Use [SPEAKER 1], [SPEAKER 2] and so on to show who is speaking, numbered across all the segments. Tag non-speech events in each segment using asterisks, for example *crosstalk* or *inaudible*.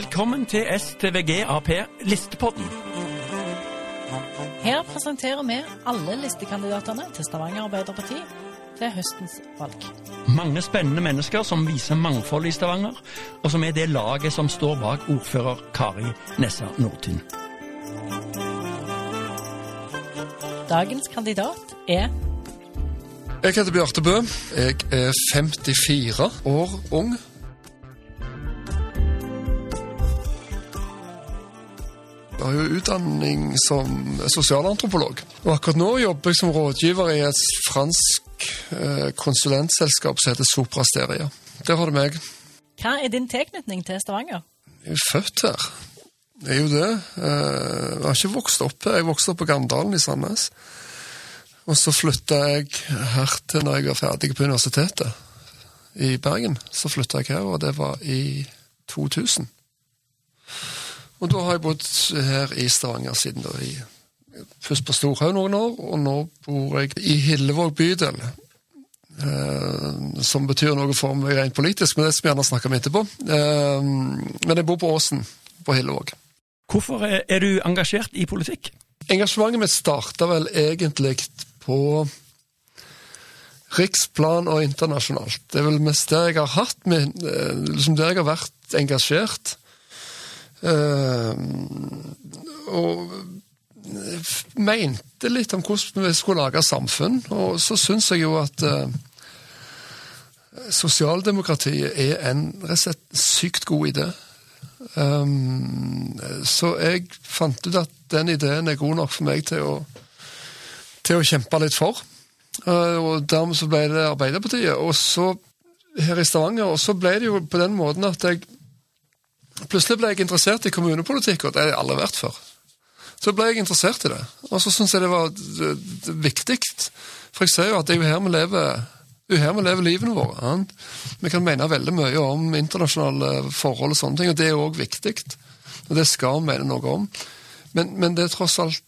[SPEAKER 1] Velkommen til STVG Ap Listepodden.
[SPEAKER 2] Her presenterer vi alle listekandidatene til Stavanger Arbeiderparti til høstens valg.
[SPEAKER 1] Mange spennende mennesker som viser mangfold i Stavanger, og som er det laget som står bak ordfører Kari Nessa Nordtun.
[SPEAKER 2] Dagens kandidat er
[SPEAKER 3] Jeg heter Bjarte Bø. Jeg er 54 år ung. Jeg har jo utdanning som sosialantropolog. Og akkurat nå jobber jeg som rådgiver i et fransk eh, konsulentselskap som heter Soprasteria. Der har du meg.
[SPEAKER 2] Hva er din tilknytning til Stavanger?
[SPEAKER 3] Jeg er født her. Jeg er jo det. Eh, Jeg har ikke vokst opp her. Jeg vokste opp på Gandalen i Sandnes. Og så flytta jeg her til når jeg var ferdig på universitetet i Bergen. Så flytta jeg her, og det var i 2000. Og da har jeg bodd her i Stavanger siden da. I, først på Storhaug noen år, og nå bor jeg i Hillevåg bydel. Eh, som betyr noe for meg rent politisk, men det skal vi gjerne snakke om etterpå. Eh, men jeg bor på Åsen på Hillevåg.
[SPEAKER 1] Hvorfor er du engasjert i politikk?
[SPEAKER 3] Engasjementet mitt starta vel egentlig på riksplan og internasjonalt. Det er vel mest der jeg har hatt min, eh, liksom der jeg har vært engasjert. Eh, og mente litt om hvordan vi skulle lage samfunn, og så syns jeg jo at eh, sosialdemokratiet er en rett og slett sykt god idé. Um, så jeg fant ut at den ideen er god nok for meg til å, til å kjempe litt for. Uh, og dermed så ble det Arbeiderpartiet. Og så her i Stavanger, og så ble det jo på den måten at jeg Plutselig ble jeg interessert i kommunepolitikk, og det har jeg aldri vært før. Så ble jeg interessert i det, og så syntes jeg det var viktig. For jeg ser jo at det er jo her vi lever det er her vi lever livene våre. Vi kan mene veldig mye om internasjonale forhold og sånne ting, og det er òg viktig. Og det skal vi mene noe om. Men, men det er tross alt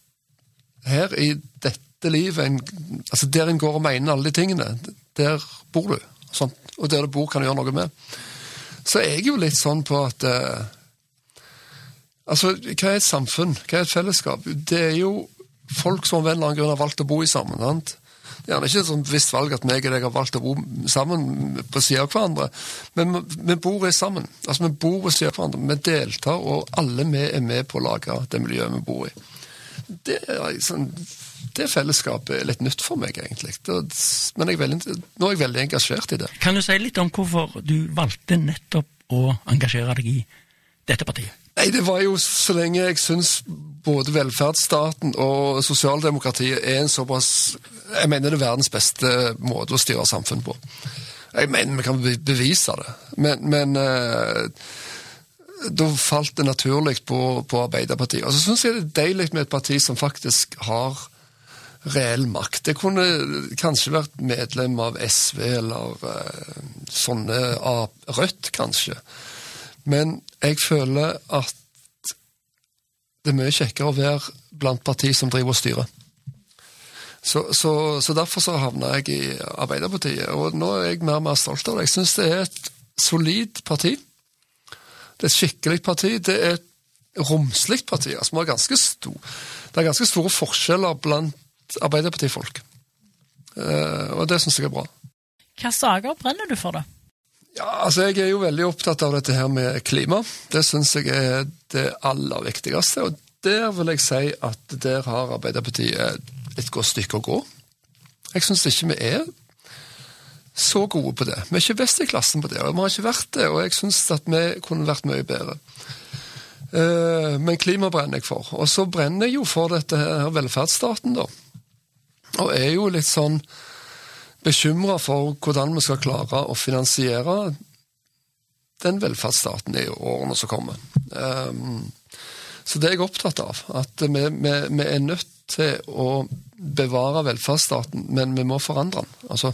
[SPEAKER 3] her i dette livet en, altså Der en går og mener alle de tingene, der bor du. Sånt, og der du bor, kan du gjøre noe med. Så er jeg jo litt sånn på at eh, Altså, hva er et samfunn? Hva er et fellesskap? Det er jo folk som av en eller annen grunn har valgt å bo i sammen. sant? Det er ikke et sånt visst valg at meg og deg har valgt å bo sammen på siden av hverandre, men vi- bor sammen. Altså, Vi bor ved siden av hverandre, vi deltar, og alle vi er med på å lage det miljøet vi bor i. Det, er sånn, det fellesskapet er litt nytt for meg, egentlig. Men er veldig, nå er jeg veldig engasjert i det.
[SPEAKER 1] Kan du si litt om hvorfor du valgte nettopp å engasjere deg i dette partiet?
[SPEAKER 3] Nei, det var jo så lenge jeg syns både velferdsstaten og sosialdemokratiet er en såpass Jeg mener det er verdens beste måte å styre samfunn på. Jeg mener vi kan bevise det, men, men eh, da falt det naturlig på, på Arbeiderpartiet. Og så syns jeg det er deilig med et parti som faktisk har reell makt. Jeg kunne kanskje vært medlem av SV eller uh, sånne av Rødt, kanskje. Men jeg føler at det er mye kjekkere å være blant partier som driver og styrer. Så, så, så derfor så havna jeg i Arbeiderpartiet, og nå er jeg mer og mer stolt av det. Jeg syns det er et solid parti. Det er et skikkelig parti. Det er et romslig parti. Altså, vi har ganske stor, det er ganske store forskjeller blant Arbeiderpartifolk. Eh, og det syns jeg er bra.
[SPEAKER 2] Hvilke saker brenner du for, da?
[SPEAKER 3] Ja, altså Jeg er jo veldig opptatt av dette her med klima. Det syns jeg er det aller viktigste. Og der vil jeg si at der har Arbeiderpartiet et godt stykke å gå. Jeg syns ikke vi er så gode på det. Vi er ikke best i klassen på det, og vi har ikke vært det. Og jeg syns at vi kunne vært mye bedre. Eh, Men klima brenner jeg for. Og så brenner jeg jo for dette her velferdsstaten, da. Og er jo litt sånn bekymra for hvordan vi skal klare å finansiere den velferdsstaten i årene som kommer. Um, så det er jeg opptatt av. At vi, vi, vi er nødt til å bevare velferdsstaten, men vi må forandre den. Altså,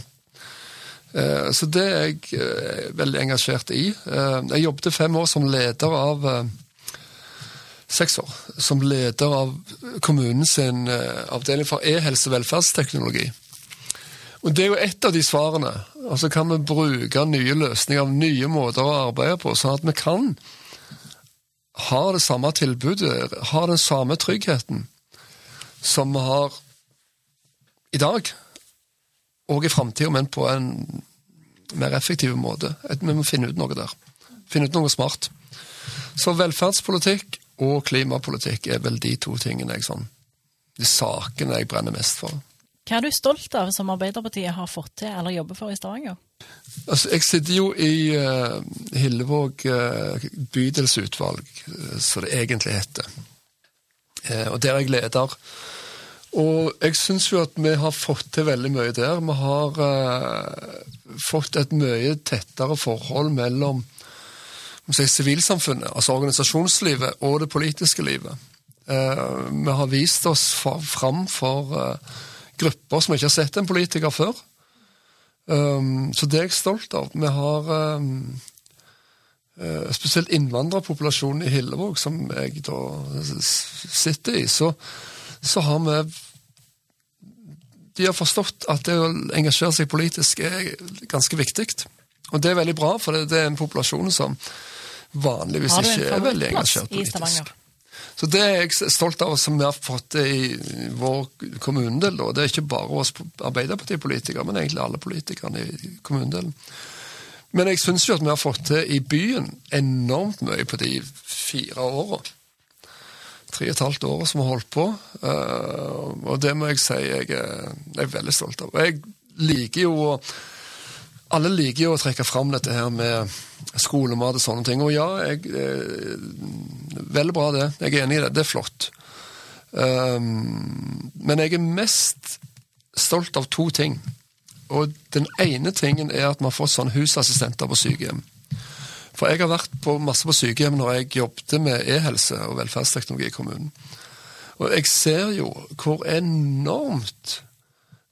[SPEAKER 3] eh, så det er jeg eh, veldig engasjert i. Eh, jeg jobbet fem år som leder av eh, Seks år. Som leder av kommunens eh, avdeling for e-helse og velferdsteknologi. Og Det er jo ett av de svarene. Altså Kan vi bruke nye løsninger, nye måter å arbeide på, sånn at vi kan ha det samme tilbudet, ha den samme tryggheten som vi har i dag, og i framtida, men på en mer effektiv måte. Vi må finne ut noe der. Finne ut noe smart. Så velferdspolitikk og klimapolitikk er vel de to tingene jeg sånn De sakene jeg brenner mest for.
[SPEAKER 2] Hva er du stolt av som Arbeiderpartiet har fått til eller jobber for i Stavanger?
[SPEAKER 3] Altså, jeg sitter jo i uh, Hillevåg uh, bydelsutvalg, uh, som det egentlig heter. og der er jeg leder. Og jeg syns jo at vi har fått til veldig mye der. Vi har fått et mye tettere forhold mellom sivilsamfunnet, altså organisasjonslivet, og det politiske livet. vi har vist oss fram for grupper som ikke har sett en politiker før. Um, så det er jeg stolt av. Vi har spesielt innvandrerpopulasjonen i Hillevåg, som jeg da sitter i, så, så har vi De har forstått at det å engasjere seg politisk er ganske viktig. Og det er veldig bra, for det, det er en populasjon som vanligvis ikke er veldig engasjert politisk. Så Det er jeg stolt av, som vi har fått det i vår kommunedel. Og det er ikke bare oss Arbeiderpartipolitikere, men egentlig alle politikerne i kommunedelen. Men jeg syns jo at vi har fått til i byen enormt mye på de fire åra. Tre og et halvt år som vi har holdt på. Eh, og det må jeg si jeg er veldig stolt av. Jeg liker jo å alle liker jo å trekke fram dette her med skolemat og sånne ting. Og ja, jeg, eh, veldig bra det. Jeg er enig i det. Det er flott. Um, men jeg er mest stolt av to ting. Og den ene tingen er at vi har fått sånn husassistenter på sykehjem. For jeg har vært på masse på sykehjem når jeg jobbet med e-helse og velferdsteknologi i kommunen. Og jeg ser jo hvor enormt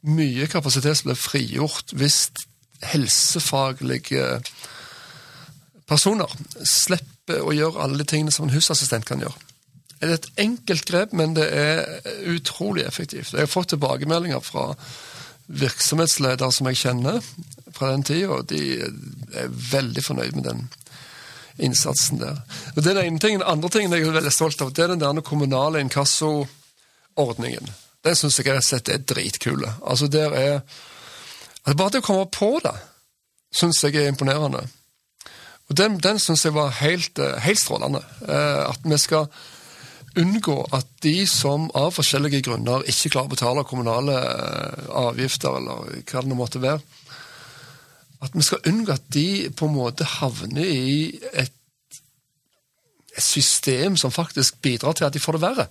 [SPEAKER 3] mye kapasitet som blir frigjort hvis helsefaglige personer slipper å gjøre alle de tingene som en husassistent kan gjøre. Det er et enkelt grep, men det er utrolig effektivt. Jeg har fått tilbakemeldinger fra virksomhetsledere som jeg kjenner fra den tida, og de er veldig fornøyd med den innsatsen der. Og det er den ene tingen. Den andre tingen jeg er veldig stolt av, det er den der kommunale inkassoordningen. Den syns jeg rett og slett er dritkule. Altså, der er Altså bare det å komme på det syns jeg er imponerende. Og Den, den syns jeg var helt, eh, helt strålende. Eh, at vi skal unngå at de som av forskjellige grunner ikke klarer å betale kommunale eh, avgifter, eller hva det nå måtte være, at vi skal unngå at de på en måte havner i et, et system som faktisk bidrar til at de får det verre.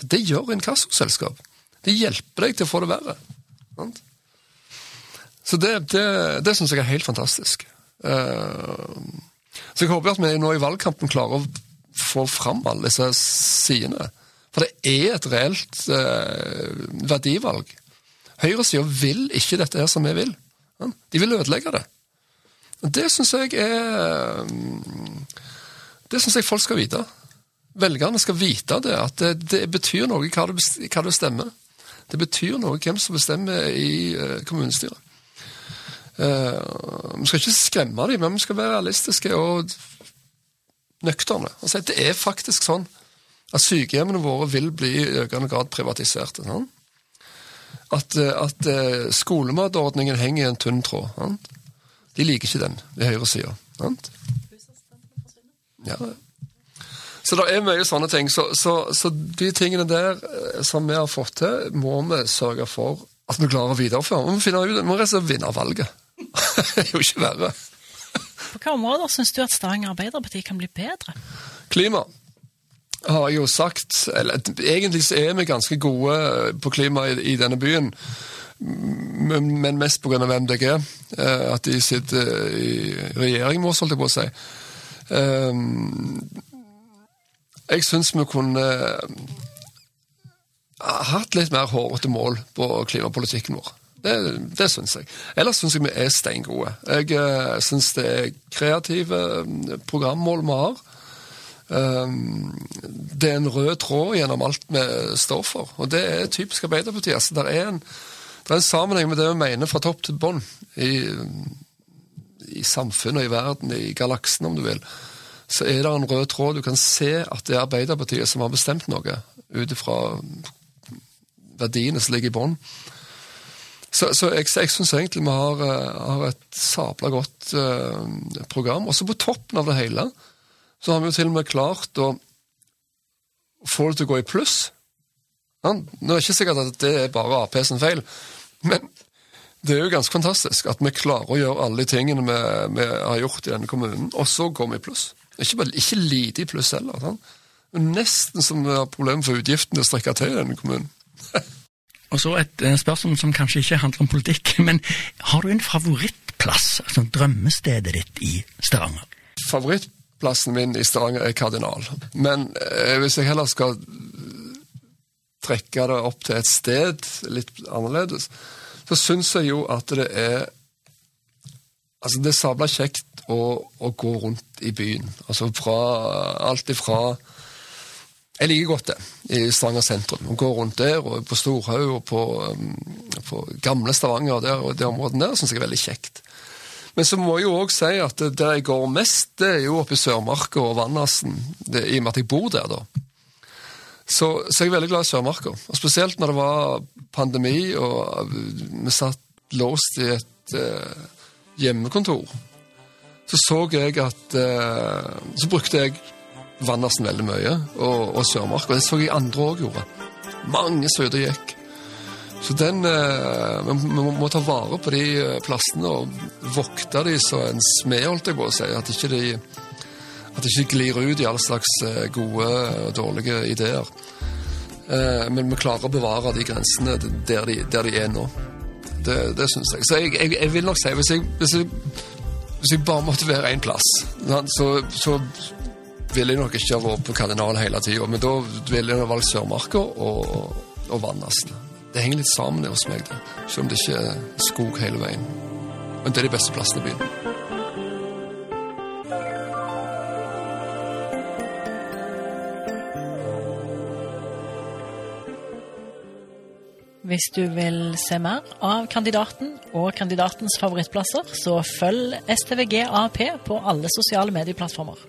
[SPEAKER 3] For det gjør inkassoselskap. Det hjelper deg til å få det verre. Sant? Så det, det, det syns jeg er helt fantastisk. Uh, så jeg håper at vi nå i valgkampen klarer å få fram alle disse sidene. For det er et reelt eh, verdivalg. Høyresida vil ikke dette her som vi vil. De vil ødelegge det. Det syns jeg er Det syns jeg folk skal vite. Velgerne skal vite det, at det, det betyr noe hva du, hva du stemmer. Det betyr noe hvem som bestemmer i uh, kommunestyret. Uh, vi skal ikke skremme dem, men vi skal være realistiske og nøkterne. At det er faktisk sånn at sykehjemmene våre vil bli i økende grad privatisert. Sånn? At, eh, at uh, skolematordningen henger i en tynn tråd. Sånn? De liker ikke den ved høyresida. Sånn? Ja. Så det er mye sånne ting. Så, så, så, de tingene der som vi har fått til, må vi sørge for at vi klarer å videreføre. Vi må finne ut, vi må reservere og valget. Det *laughs* er jo ikke verre.
[SPEAKER 2] På hvilke områder syns du at Stavanger Arbeiderparti kan bli bedre?
[SPEAKER 3] Klima har jeg jo sagt. Eller, egentlig så er vi ganske gode på klima i, i denne byen. Men mest pga. MDG. Eh, at de sitter i regjering med oss, holdt jeg på å si. Ehm, jeg syns vi kunne hatt litt mer hårete mål på klimapolitikken vår. Det, det syns jeg. Ellers syns jeg vi er steingode. Jeg uh, syns det er kreative eh, programmål vi har. Um, det er en rød tråd gjennom alt vi står for, og det er typisk Arbeiderpartiet. Altså, det, er en, er en sammenheng med det vi mener fra topp til bånn i, i samfunnet, i verden, i galaksen, om du vil så er det en rød tråd. Du kan se at det er Arbeiderpartiet som har bestemt noe, ut ifra verdiene som ligger i bånn. Så, så, jeg, jeg syns egentlig vi har, eh, har et sabla godt eh, program. Og så på toppen av det hele så har vi jo til og med klart å få det til å gå i pluss. Ja, nå er det ikke sikkert at det er bare Ap sin feil, men det er jo ganske fantastisk at vi klarer å gjøre alle de tingene vi, vi har gjort i denne kommunen, og så går vi i pluss. Ikke, ikke lite i pluss heller. Sånn. Nesten som vi har problemer for utgiftene å strekke til i denne kommunen.
[SPEAKER 1] Og så et eh, spørsmål som kanskje ikke handler om politikk, *laughs* men har du en favorittplass, altså drømmestedet ditt i Stavanger?
[SPEAKER 3] Favorittplassen min i Stavanger er Kardinal. Men eh, hvis jeg heller skal trekke det opp til et sted litt annerledes, så syns jeg jo at det er Altså, det er sabla kjekt å, å, gå rundt i byen. Altså fra alt ifra jeg liker godt det, i Stavanger sentrum. Å gå rundt der, og på Storhaug og på, um, på gamle Stavanger der, og det området der, syns jeg er veldig kjekt. Men så må jeg jo òg si at der jeg går mest, det er jo oppe i Sørmarka og Vannassen, i og med at jeg bor der, da. Så, så jeg er veldig glad i Sørmarka. Og spesielt når det var pandemi og vi satt låst i et uh, hjemmekontor. Så så jeg at uh, Så brukte jeg Vannersen veldig mye, og, og Sørmark. Og det så jeg andre òg gjorde. Mange som ute gikk. Så den eh, Vi må, må, ta vare på de eh, plassene og vokte de så en smed, holdt jeg på å si. At ikke de at ikke glir ut i all slags eh, gode og dårlige ideer. Eh, men vi klarer å bevare de grensene der de, der de er nå. Det, det syns jeg. Så jeg, jeg, jeg, vil nok si hvis jeg, hvis jeg, hvis jeg bare måtte være én plass, så, så ville jeg nok ikke ha vært på Kardinal hele tida, men da ville jeg ha valgt Sørmarka og, og Vannassen. Det henger litt sammen hos meg, det. selv om det ikke er skog hele veien. Men det er de beste plassene i byen.
[SPEAKER 2] Hvis du vil se mer av kandidaten og kandidatens favorittplasser, så følg STVG AP på alle sosiale medieplattformer.